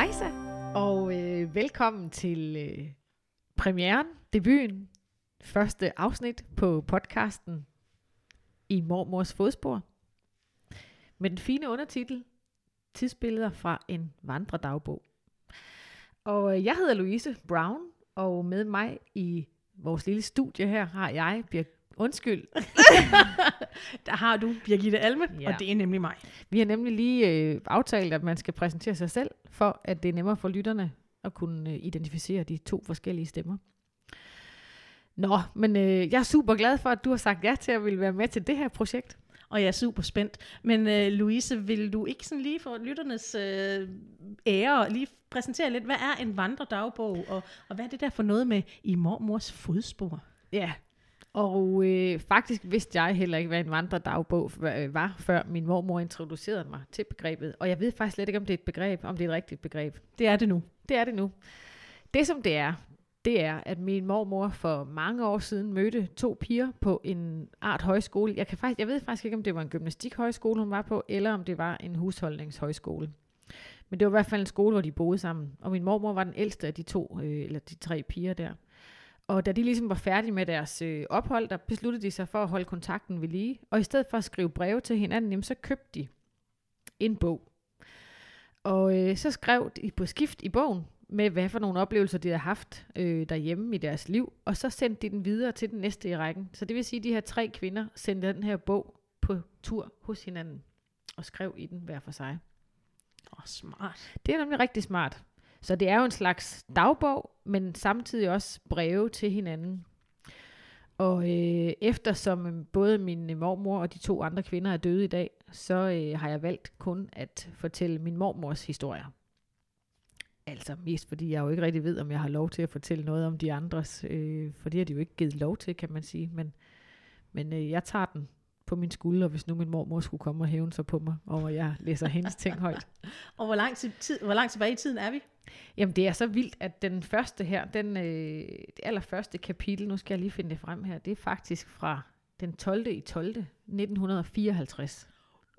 Hejsa, og øh, velkommen til øh, premieren, debuten, første afsnit på podcasten I Mormors Fodspor. Med den fine undertitel, Tidsbilleder fra en vandredagbog. Og øh, jeg hedder Louise Brown, og med mig i vores lille studie her har jeg, Birk, undskyld, Der har du Birgitte Alme, Ja. og det er nemlig mig. Vi har nemlig lige øh, aftalt, at man skal præsentere sig selv, for at det er nemmere for lytterne at kunne øh, identificere de to forskellige stemmer. Nå, men øh, jeg er super glad for, at du har sagt ja til at ville være med til det her projekt. Og jeg er super spændt. Men øh, Louise, vil du ikke sådan lige for lytternes øh, ære lige præsentere lidt, hvad er en vandredagbog, og, og hvad er det der for noget med i mormors fodspor? Ja, og øh, faktisk vidste jeg heller ikke, hvad en vandredagbog øh, var, før min mormor introducerede mig til begrebet. Og jeg ved faktisk slet ikke, om det er et begreb, om det er et rigtigt begreb. Det er det nu. Det er det nu. Det som det er, det er, at min mormor for mange år siden mødte to piger på en art højskole. Jeg, kan faktisk, jeg ved faktisk ikke, om det var en gymnastikhøjskole, hun var på, eller om det var en husholdningshøjskole. Men det var i hvert fald en skole, hvor de boede sammen. Og min mormor var den ældste af de to, øh, eller de tre piger der. Og da de ligesom var færdige med deres øh, ophold, der besluttede de sig for at holde kontakten ved lige. Og i stedet for at skrive breve til hinanden, jamen, så købte de en bog. Og øh, så skrev de på skift i bogen, med hvad for nogle oplevelser de havde haft øh, derhjemme i deres liv, og så sendte de den videre til den næste i rækken. Så det vil sige, at de her tre kvinder sendte den her bog på tur hos hinanden, og skrev i den hver for sig. Åh, oh, smart. Det er nemlig rigtig smart. Så det er jo en slags dagbog, men samtidig også breve til hinanden. Og øh, eftersom øh, både min mormor og de to andre kvinder er døde i dag, så øh, har jeg valgt kun at fortælle min mormors historier. Altså mest fordi jeg jo ikke rigtig ved, om jeg har lov til at fortælle noget om de andres, øh, for det har de jo ikke givet lov til, kan man sige. Men, men øh, jeg tager den på min skulder, hvis nu min mormor skulle komme og hævne sig på mig, og jeg læser hendes ting højt. Og hvor lang, tid, tid, hvor lang tilbage i tiden er vi? Jamen det er så vildt, at den første her, den, øh, det allerførste kapitel, nu skal jeg lige finde det frem her, det er faktisk fra den 12. i 12. 1954.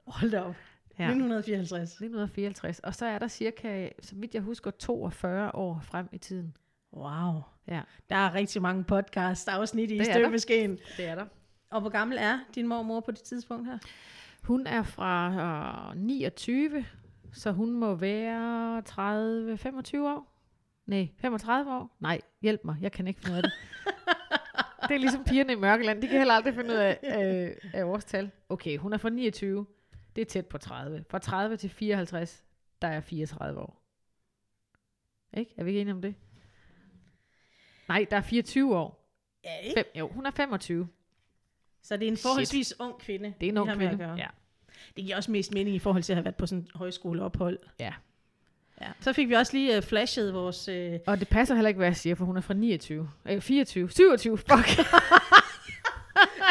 Hold da op. Ja. 1954. 1954. Og så er der cirka, så vidt jeg husker, 42 år frem i tiden. Wow. Ja, Der er rigtig mange podcast afsnit i Det støbeskeen. det er der. Og hvor gammel er din mormor på det tidspunkt her? Hun er fra øh, 29, så hun må være 30, 25 år. Nej, 35 år. Nej, hjælp mig, jeg kan ikke finde ud af det. det er ligesom pigerne i Mørkeland, de kan heller aldrig finde ud af, af, af årstal. Okay, hun er fra 29, det er tæt på 30. Fra 30 til 54, der er 34 år. Ikke? Er vi ikke enige om det? Nej, der er 24 år. Ja, ikke? Fem, jo, hun er 25. Så det er en Shit. forholdsvis ung kvinde. Det er en ung kvinde. Ja. Det giver også mest mening i forhold til at have været på sådan en højskoleophold. ja. Ja. Så fik vi også lige uh, flashet vores... Uh, Og det passer heller ikke, hvad jeg siger, for hun er fra 29. Øh, 24. 27. Fuck.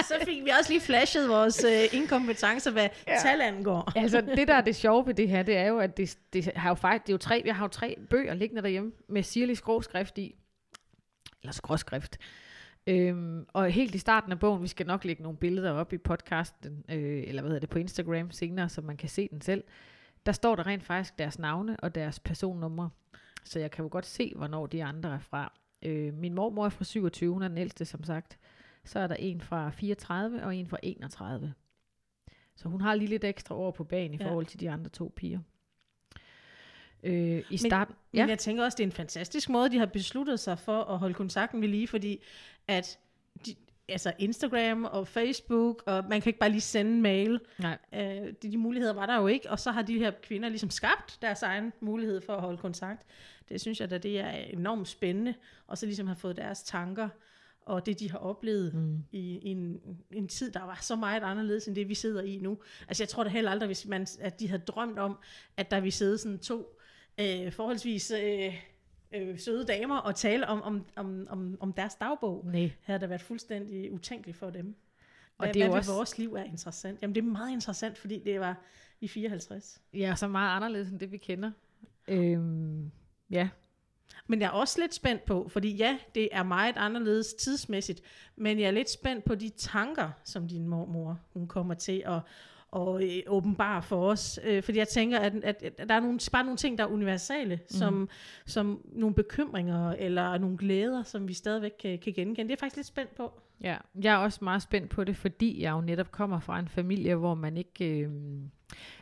så fik vi også lige flashet vores uh, inkompetencer, hvad ja. tal angår. altså, det der er det sjove ved det her, det er jo, at det, det har jo faktisk, det er jo tre, jeg har jo tre bøger liggende derhjemme med sirlig skråskrift i. Eller skråskrift. Øhm, og helt i starten af bogen, vi skal nok lægge nogle billeder op i podcasten, øh, eller hvad hedder det, på Instagram senere, så man kan se den selv. Der står der rent faktisk deres navne og deres personnumre. Så jeg kan jo godt se, hvornår de andre er fra. Øh, min mormor er fra 27, hun er den ældste, som sagt. Så er der en fra 34 og en fra 31. Så hun har lige lidt ekstra år på banen i Ja. forhold til de andre to piger. Øh, I Men- starten... Men jeg tænker også, det er en fantastisk måde, de har besluttet sig for at holde kontakten ved lige, fordi at de, altså Instagram og Facebook, og man kan ikke bare lige sende en mail. Nej. Øh, de, de muligheder var der jo ikke, og så har de her kvinder ligesom skabt deres egen mulighed for at holde kontakt. Det synes jeg da, det er enormt spændende, og så ligesom have fået deres tanker og det, de har oplevet Mm. i, i en, en tid, der var så meget anderledes end det, vi sidder i nu. Altså jeg tror da heller aldrig, hvis man, at de havde drømt om, at der vi sidde sådan to øh, forholdsvis øh, øh, søde damer og tale om, om, om, om, om deres dagbog, Nej. havde der været fuldstændig utænkeligt for dem. Og Hvad, det er hvad også- vores liv er interessant? Jamen det er meget interessant, fordi det var i 54. Ja, så meget anderledes end det, vi kender. Øhm, ja, Men jeg er også lidt spændt på, fordi ja, det er meget anderledes tidsmæssigt, men jeg er lidt spændt på de tanker, som din mormor hun kommer til at, og øh, åbenbare for os. Øh, fordi jeg tænker, at, at, at der er nogle, bare nogle ting, der er universale, mm. som, som nogle bekymringer eller nogle glæder, som vi stadigvæk kan, kan genkende. Det er jeg faktisk lidt spændt på. Ja, jeg er også meget spændt på det, fordi jeg jo netop kommer fra en familie, hvor man ikke... Øh,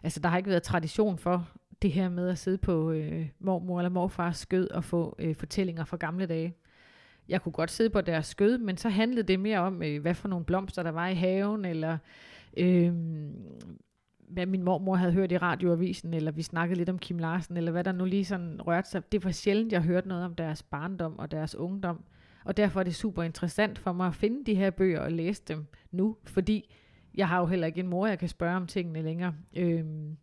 altså, der har ikke været tradition for det her med at sidde på øh, mormor eller morfars skød og få øh, fortællinger fra gamle dage. Jeg kunne godt sidde på deres skød, men så handlede det mere om, øh, hvad for nogle blomster der var i haven, eller øh, hvad min mormor havde hørt i radioavisen, eller vi snakkede lidt om Kim Larsen, eller hvad der nu lige sådan rørte sig. Det var sjældent, jeg hørte noget om deres barndom og deres ungdom. Og derfor er det super interessant for mig at finde de her bøger og læse dem nu, fordi jeg har jo heller ikke en mor, jeg kan spørge om tingene længere. Øhm,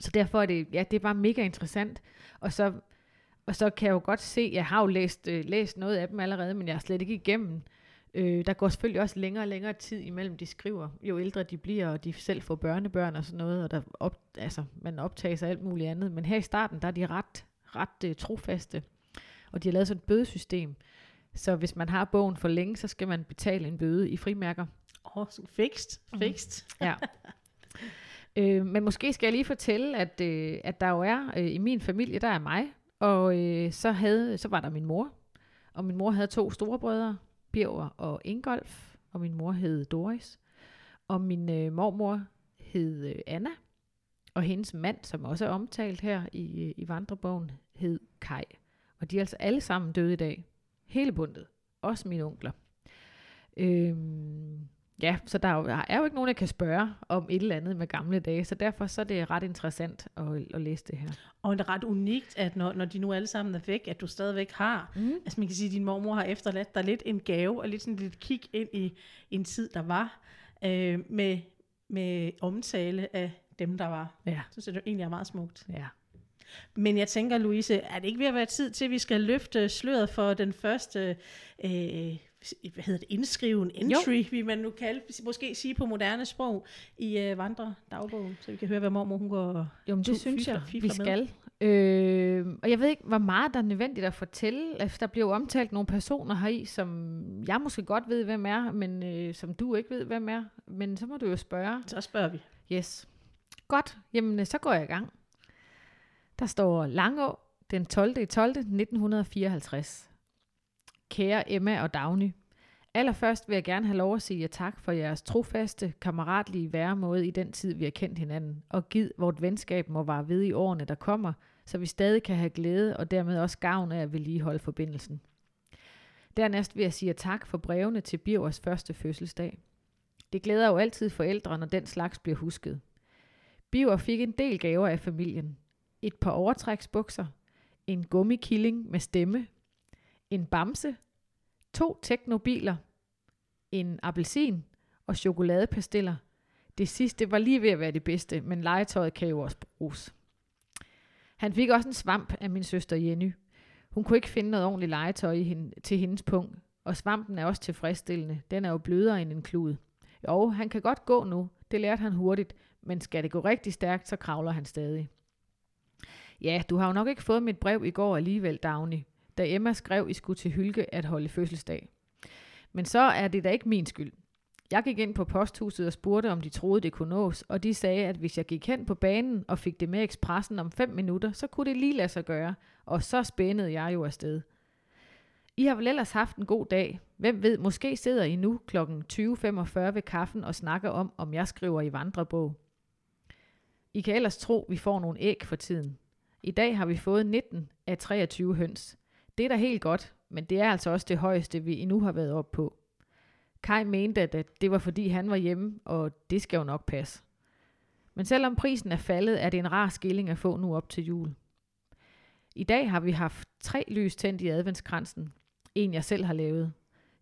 så derfor er det, ja, det er bare mega interessant. Og så, og så kan jeg jo godt se, jeg har jo læst, øh, læst noget af dem allerede, men jeg er slet ikke igennem. Øh, der går selvfølgelig også længere og længere tid imellem, de skriver. Jo ældre de bliver, og de selv får børnebørn og sådan noget, og der op, altså, man optager sig alt muligt andet. Men her i starten, der er de ret, ret uh, trofaste. Og de har lavet sådan et bødesystem. Så hvis man har bogen for længe, så skal man betale en bøde i frimærker. Åh, oh, fikst, fikst. Mm. Ja. øh, men måske skal jeg lige fortælle, at, øh, at der jo er, øh, i min familie, der er mig, og øh, så, havde, så var der min mor, og min mor havde to store brødre, Birger og Ingolf, og min mor hed Doris, og min øh, mormor hed øh, Anna, og hendes mand, som også er omtalt her i, øh, i vandrebogen, hed Kai. Og de er altså alle sammen døde i dag. Hele bundet. Også mine onkler. Øhm, ja, så der er, jo, der er jo ikke nogen, der kan spørge om et eller andet med gamle dage, så derfor så er det ret interessant at, at læse det her. Og det er ret unikt, at når, når de nu alle sammen er væk, at du stadigvæk har, mm. altså man kan sige, at din mormor har efterladt dig lidt en gave, og lidt sådan lidt kig ind i en tid, der var, øh, med, med omtale af dem, der var. Ja. Så synes jeg, det egentlig er meget smukt. Ja. Men jeg tænker, Louise, er det ikke ved at være tid til, at vi skal løfte sløret for den første, øh, hvad hedder det, indskriven, entry, jo. vil man nu kalde, måske sige på moderne sprog, i øh, vandredagbogen, så vi kan høre, hvad mormor hun går Jo, men det synes jeg, vi skal. Øh, og jeg ved ikke, hvor meget der er nødvendigt at fortælle. Altså, der bliver jo omtalt nogle personer heri, som jeg måske godt ved, hvem er, men øh, som du ikke ved, hvem er. Men så må du jo spørge. Så spørger vi. Yes. Godt, jamen så går jeg i gang. Der står Langå den 12. 12. 1954. Kære Emma og Dagny, Allerførst vil jeg gerne have lov at sige jer tak for jeres trofaste, kammeratlige væremåde i den tid, vi har kendt hinanden, og giv vort venskab må vare ved i årene, der kommer, så vi stadig kan have glæde og dermed også gavn af at vedligeholde forbindelsen. Dernæst vil jeg sige tak for brevene til Birgers første fødselsdag. Det glæder jo altid forældre, når den slags bliver husket. Biver fik en del gaver af familien. Et par overtræksbukser, en gummikilling med stemme, en bamse, to teknobiler, en appelsin og chokoladepastiller. Det sidste var lige ved at være det bedste, men legetøjet kan jo også bruges. Han fik også en svamp af min søster Jenny. Hun kunne ikke finde noget ordentligt legetøj i hende, til hendes punkt, og svampen er også tilfredsstillende. Den er jo blødere end en klud. Jo, han kan godt gå nu. Det lærte han hurtigt, men skal det gå rigtig stærkt, så kravler han stadig. Ja, du har jo nok ikke fået mit brev i går alligevel, Dagny da Emma skrev, I skulle til Hylke at holde fødselsdag. Men så er det da ikke min skyld. Jeg gik ind på posthuset og spurgte, om de troede, det kunne nås, og de sagde, at hvis jeg gik hen på banen og fik det med ekspressen om 5 minutter, så kunne det lige lade sig gøre, og så spændede jeg jo afsted. I har vel ellers haft en god dag. Hvem ved, måske sidder I nu kl. 20.45 ved kaffen og snakker om, om jeg skriver i vandrebog. I kan ellers tro, vi får nogle æg for tiden. I dag har vi fået 19 af 23 høns. Det er da helt godt, men det er altså også det højeste, vi endnu har været op på. Kai mente, at det var fordi han var hjemme, og det skal jo nok passe. Men selvom prisen er faldet, er det en rar skilling at få nu op til jul. I dag har vi haft tre lys tændt i adventskransen. En jeg selv har lavet.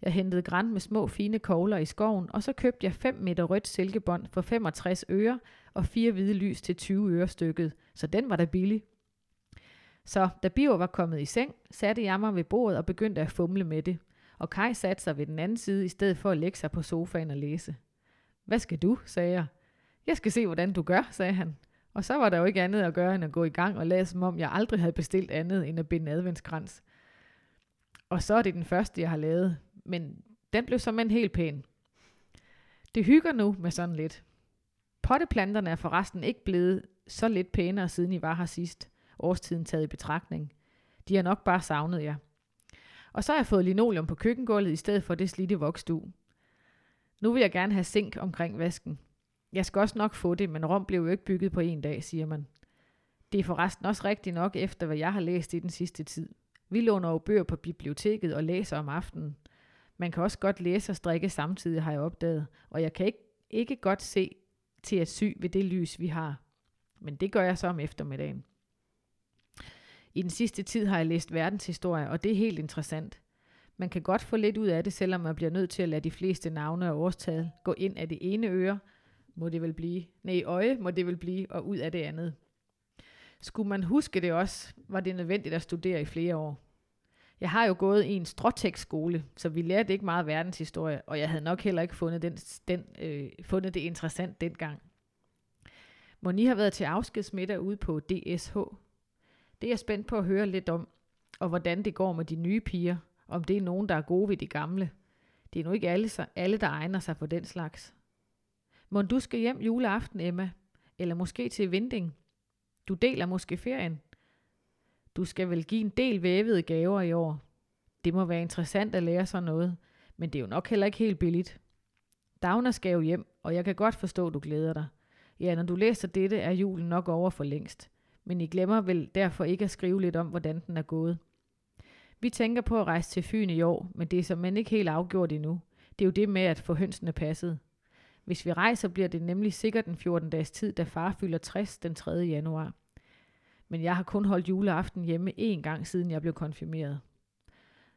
Jeg hentede græn med små fine kogler i skoven, og så købte jeg 5 meter rødt silkebånd for 65 øre og fire hvide lys til 20 øre stykket, så den var da billig. Så da Biver var kommet i seng, satte jeg mig ved bordet og begyndte at fumle med det. Og Kai satte sig ved den anden side, i stedet for at lægge sig på sofaen og læse. Hvad skal du, sagde jeg. Jeg skal se, hvordan du gør, sagde han. Og så var der jo ikke andet at gøre, end at gå i gang og lade som om, jeg aldrig havde bestilt andet, end at binde adventskrans. Og så er det den første, jeg har lavet. Men den blev som en helt pæn. Det hygger nu med sådan lidt Potteplanterne er forresten ikke blevet så lidt pænere, siden I var her sidst. Årstiden taget i betragtning. De har nok bare savnet jer. Og så har jeg fået linoleum på køkkengulvet i stedet for det slidte voksdu. Nu vil jeg gerne have zink omkring vasken. Jeg skal også nok få det, men Rom blev jo ikke bygget på en dag, siger man. Det er forresten også rigtigt nok efter, hvad jeg har læst i den sidste tid. Vi låner jo bøger på biblioteket og læser om aftenen. Man kan også godt læse og strikke samtidig, har jeg opdaget, og jeg kan ikke, ikke godt se til at sy ved det lys, vi har. Men det gør jeg så om eftermiddagen. I den sidste tid har jeg læst verdenshistorie, og det er helt interessant. Man kan godt få lidt ud af det, selvom man bliver nødt til at lade de fleste navne og årstal gå ind af det ene øre, må det vel blive. Nej, øje må det vel blive, og ud af det andet. Skulle man huske det også, var det nødvendigt at studere i flere år. Jeg har jo gået i en stråtekstskole, så vi lærte ikke meget verdenshistorie, og jeg havde nok heller ikke fundet, den, den, øh, fundet det interessant dengang. Moni har været til afskedsmiddag ude på DSH. Det er jeg spændt på at høre lidt om, og hvordan det går med de nye piger, om det er nogen, der er gode ved de gamle. Det er nu ikke alle, alle der egner sig for den slags. Må du skal hjem juleaften, Emma? Eller måske til Vinding? Du deler måske ferien? Du skal vel give en del vævede gaver i år. Det må være interessant at lære sådan noget, men det er jo nok heller ikke helt billigt. Dagner skal jo hjem, og jeg kan godt forstå, at du glæder dig. Ja, når du læser dette, er julen nok over for længst. Men I glemmer vel derfor ikke at skrive lidt om, hvordan den er gået. Vi tænker på at rejse til Fyn i år, men det er som ikke helt afgjort endnu. Det er jo det med at få hønsene passet. Hvis vi rejser, bliver det nemlig sikkert en 14 dages tid, da far fylder 60 den 3. januar. Men jeg har kun holdt juleaften hjemme én gang, siden jeg blev konfirmeret.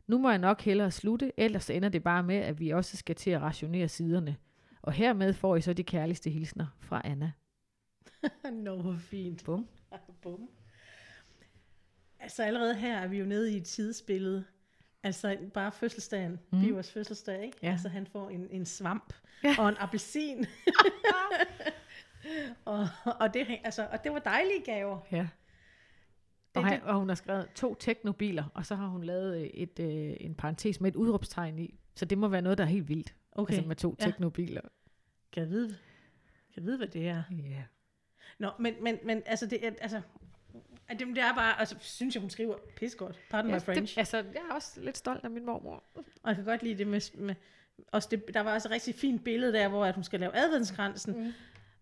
Nu må jeg nok hellere slutte, ellers ender det bare med, at vi også skal til at rationere siderne. Og hermed får I så de kærligste hilsner fra Anna. Nå, hvor fint. Bum. Bum. Altså allerede her er vi jo nede i et tidsbillede. Altså bare fødselsdagen, mm. Bivers fødselsdag, ikke? Ja. Altså han får en, en svamp Ja. og en appelsin. og, og, det, altså, og det var dejlige gaver. Ja. Og, han, og hun har skrevet to teknobiler, og så har hun lavet øh, et, øh, en parentes med et udråbstegn i. Så det må være noget, der er helt vildt. okay, Altså med to ja. teknobiler. kan jeg vide, kan jeg vide, hvad det er? Ja. Nå, men, men, men altså, det er, altså, det, det er bare, altså, synes jeg, hun skriver pis godt. Pardon my French. Det, altså, jeg er også lidt stolt af min mormor. Og jeg kan godt lide det med, med også det, der var også et rigtig fint billede der, hvor at hun skal lave adventskransen. Mm.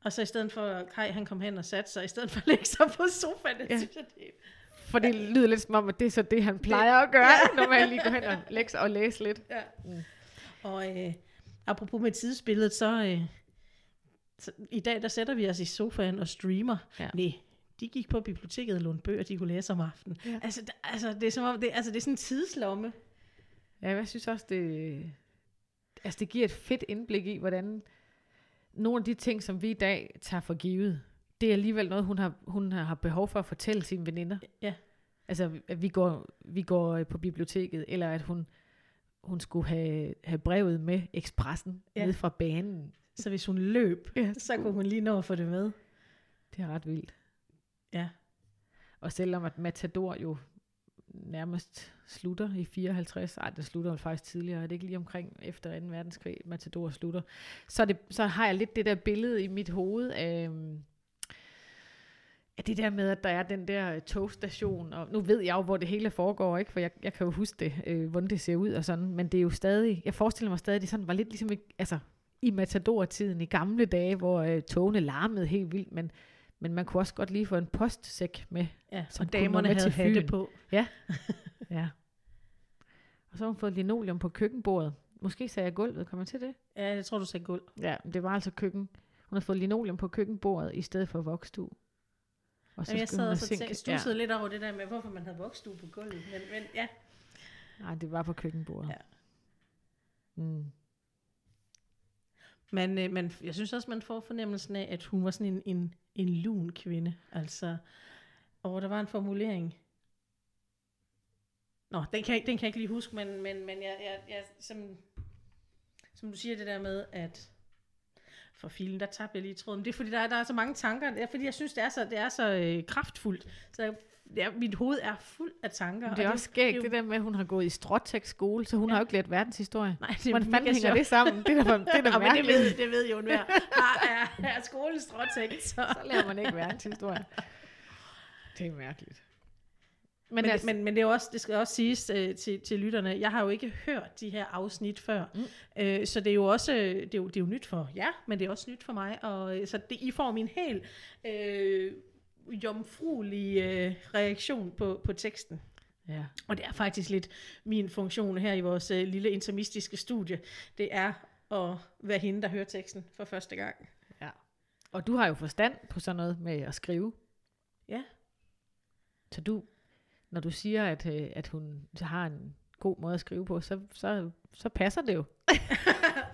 Og så i stedet for, Kai han kom hen og satte sig, i stedet for at lægge sig på sofaen, det Ja. synes jeg, det For det lyder lidt som om, at det er så det, han plejer at gøre, når man lige går hen og lægger og læser lidt. Ja. Mm. Og øh, apropos med tidsbilledet, så, øh, så i dag der sætter vi os i sofaen og streamer. Ja. Nej, de gik på biblioteket og lånte bøger, de kunne læse om aftenen. Ja. Altså, der, altså, det er som om, det, altså, det er sådan en tidslomme. Ja, jeg synes også, det, altså, det giver et fedt indblik i, hvordan nogle af de ting, som vi i dag tager for givet, det er alligevel noget, hun har, hun har behov for at fortælle sine veninder. Ja. Altså, at vi går, vi går øh, på biblioteket, eller at hun, hun skulle have, have brevet med Expressen Ja. ja. ned fra banen. Så hvis hun løb, Ja, så kunne hun lige nå at få det med. Det er ret vildt. Ja. Og selvom at Matador jo nærmest slutter i 54, ej, det slutter jo faktisk tidligere, er det ikke lige omkring efter 2. verdenskrig, Matador slutter, så, det, så har jeg lidt det der billede i mit hoved af, øhm, af det der med, at der er den der togstation, og nu ved jeg jo, hvor det hele foregår, ikke? for jeg, jeg kan jo huske det, øh, hvordan det ser ud og sådan, men det er jo stadig, jeg forestiller mig stadig, at det sådan var lidt ligesom, altså i Matador-tiden, i gamle dage, hvor øh, togene larmede helt vildt, men men man kunne også godt lige få en postsæk med. Ja, Som og damerne med havde hatte på. Ja. Og så har hun fået linoleum på køkkenbordet. Måske sagde jeg gulvet, kommer til det? Ja, jeg tror, du sagde gulv. Ja, men det var altså køkken. Hun har fået linoleum på køkkenbordet i stedet for vokstue. Og Jamen, jeg sad og så tænkte, stussede lidt over det der med, hvorfor man havde vokstue på gulvet. Men, men ja, Ja. Nej, det var på køkkenbordet. Ja. Mm. Men, øh, men jeg synes også, man får fornemmelsen af, at hun var sådan en, en, en lun kvinde. Altså, og der var en formulering. Nå, den kan, jeg, den kan jeg ikke lige huske, men, men, men jeg, jeg, jeg, som, som du siger det der med, at for filen, der tabte jeg lige tråden. Det er fordi, der er, der er så mange tanker. Det er fordi, jeg synes, det er så, det er så øh, kraftfuldt. Så jeg ja, mit hoved er fuld af tanker. Men det er og også skægt, jo- det der med, at hun har gået i stråtek skole, så hun Ja. har jo ikke lært verdenshistorie. Nej, det er Hvordan fanden hænger det sammen? Det er da, det er da Ja, men det ved, det ved jo enhver. Der er, er skolen stråtægt, så... Så lærer man ikke verdenshistorie. Det er mærkeligt. Men, Men, det, altså, men, men det, er også, det skal også siges øh, til, til lytterne, jeg har jo ikke hørt de her afsnit før, Mm. mm. øh, så det er jo også det er jo, det er jo nyt for jer, men det er også nyt for mig, og øh, så det, I får min helt øh, jomfruelige øh, reaktion på, på teksten. ja. Og det er faktisk lidt min funktion her i vores øh, lille intermistiske studie, det er at være hende, der hører teksten for første gang. ja. Og du har jo forstand på sådan noget med at skrive. Ja. Så du, når du siger, at, øh, at hun har en god måde at skrive på, så, så, så passer det jo.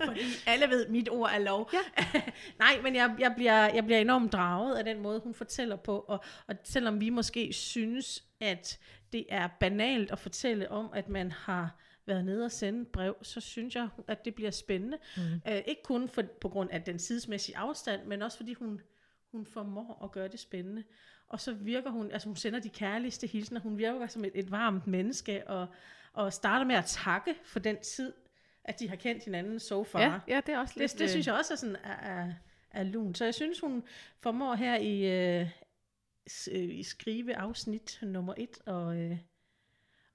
Fordi alle ved, mit ord er lov. Ja. Nej, men jeg, jeg, bliver, jeg bliver enormt draget af den måde, hun fortæller på. Og, og selvom vi måske synes, at det er banalt at fortælle om, at man har været nede og sende et brev, så synes jeg, at det bliver spændende. Mm. Uh, ikke kun for, på grund af den tidsmæssige afstand, men også fordi hun, hun formår at gøre det spændende. Og så virker hun, altså hun sender de kærligste hilsener, hun virker som et, et varmt menneske, og, og starter med at takke for den tid, at de har kendt hinanden so far. Ja, ja, det er også lidt... Det, det synes jeg også er sådan er, er, er lun. Så jeg synes, hun formår her i, øh, øh, i skrive afsnit nummer et og, øh,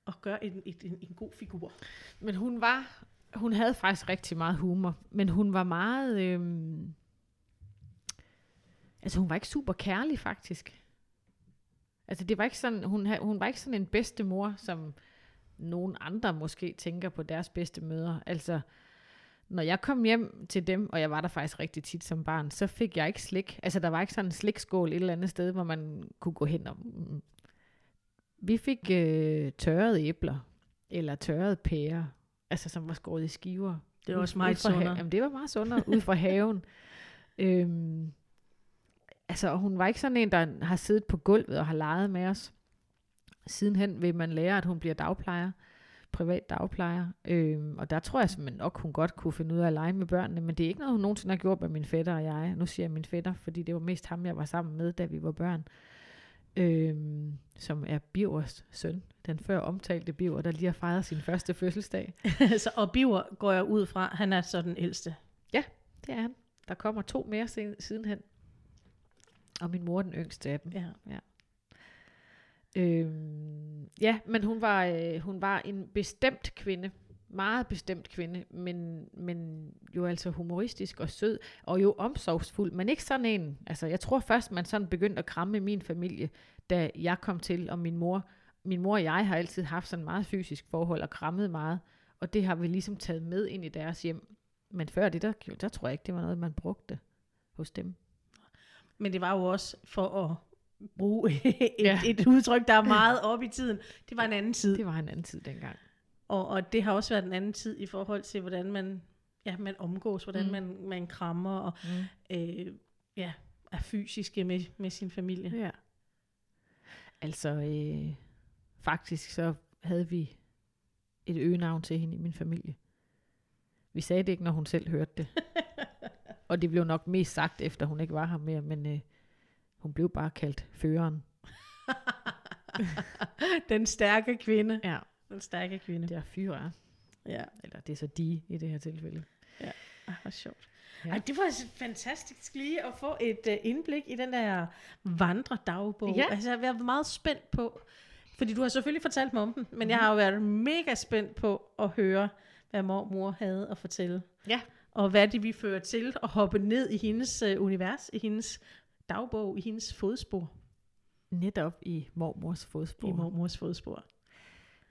og gøre en, et, en, en god figur. Men hun var, hun havde faktisk rigtig meget humor, men hun var meget, øhm, altså hun var ikke super kærlig faktisk. Altså det var ikke sådan, hun, hun var ikke sådan en bedstemor, som nogen andre måske tænker på deres bedste møder. Altså, når jeg kom hjem til dem, og jeg var der faktisk rigtig tit som barn, så fik jeg ikke slik. Altså, der var ikke sådan en slikskål et eller andet sted, hvor man kunne gå hen og... Mm. Vi fik øh, tørrede æbler, eller tørrede pærer, altså som var skåret i skiver. Det Ud- også meget fra ha- sundere. Jamen, det var meget sundere, ud fra haven. Øhm, altså, og hun var ikke sådan en, der har siddet på gulvet og har leget med os. Sidenhen vil man lære, at hun bliver dagplejer, privat dagplejer. Øhm, og der tror jeg simpelthen nok, hun godt kunne finde ud af at lege med børnene, men det er ikke noget, hun nogensinde har gjort med min fætter og jeg. Nu siger jeg min fætter, fordi det var mest ham, jeg var sammen med, da vi var børn. Øhm, som er Bivers søn. Den før omtalte Biver, der lige har fejret sin første fødselsdag. så, og Biver går jeg ud fra, han er så den ældste. Det er han. Der kommer to mere sen- sidenhen. Og min mor den yngste af dem. Ja. Øhm, ja, men hun var, øh, hun var en bestemt kvinde. Meget bestemt kvinde, men, men jo altså humoristisk og sød, og jo omsorgsfuld, men ikke sådan en. Altså, jeg tror først, man sådan begyndte at kramme min familie, da jeg kom til, og min mor. Min mor og jeg har altid haft sådan meget fysisk forhold og krammet meget, og det har vi ligesom taget med ind i deres hjem. Men før det, der, der tror jeg ikke, det var noget, man brugte hos dem. Men det var jo også for at bruge et, Ja. et udtryk, der er meget op i tiden. Det var en anden tid. Det var en anden tid dengang. Og, og det har også været en anden tid i forhold til, hvordan man, ja, man omgås, hvordan Mm. mm. man, man krammer og Mm. øh, ja, er fysiske med, med sin familie. Ja. Altså, øh, faktisk så havde vi et øgenavn til hende i min familie. Vi sagde det ikke, når hun selv hørte det. Og det blev nok mest sagt, efter hun ikke var her mere, men øh, hun blev bare kaldt føreren. Den stærke kvinde. Ja, Den stærke kvinde. det er fyrer. Ja, Eller det er så de i det her tilfælde. ah, hvor sjovt. Ja. Ja. Ej, det var altså fantastisk lige at få et uh, indblik i den der vandredagbog. Ja. Altså, jeg har været meget spændt på, fordi du har selvfølgelig fortalt mig om den, men jeg har jo været mega spændt på at høre, hvad mormor havde at fortælle. Ja. Og hvad det vi fører til at hoppe ned i hendes uh, univers, i hendes dagbog, i hendes fodspor. Netop i mormors fodspor. I mormors fodspor.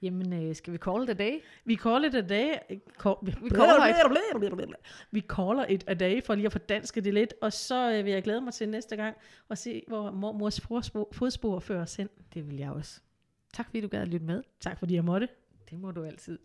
Jamen, øh, skal vi call it a day? Vi call it a day. Call, vi, caller vi caller it a day, for lige at få dansket det lidt. Og så øh, vil jeg glæde mig til næste gang at se, hvor mormors fodspor, fodspor fører os hen. Det vil jeg også. Tak fordi du gad at lytte med. Tak fordi jeg måtte. Det må du altid.